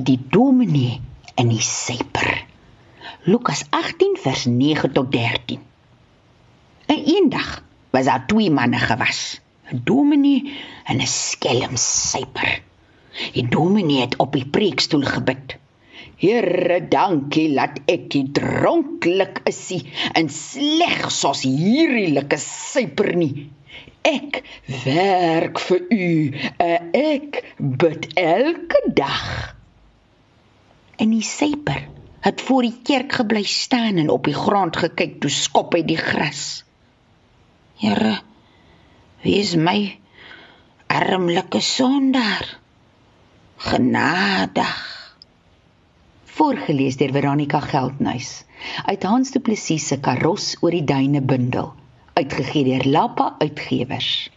Die dominee en die syper. Lukas 18 vers 9 tot 13. En eendag was daar twee manne gewas, 'n dominee en 'n skelm syper. Die dominee het op die preekstoel gebid. Here, dankie dat ek nie dronklik is nie en sleg soos hierdie lekker syper nie. Ek werk vir u. Ek bid elke dag. En die syper het voor die kerk gebly staan en op die grond gekyk toe skop hy die gras. Here, wees my armlike sondaar genadig. Voorgeles deur Veronica Geldnys uit Hans Du Plessis se Karos oor die duine bundel uitgegee deur Lappa Uitgewers.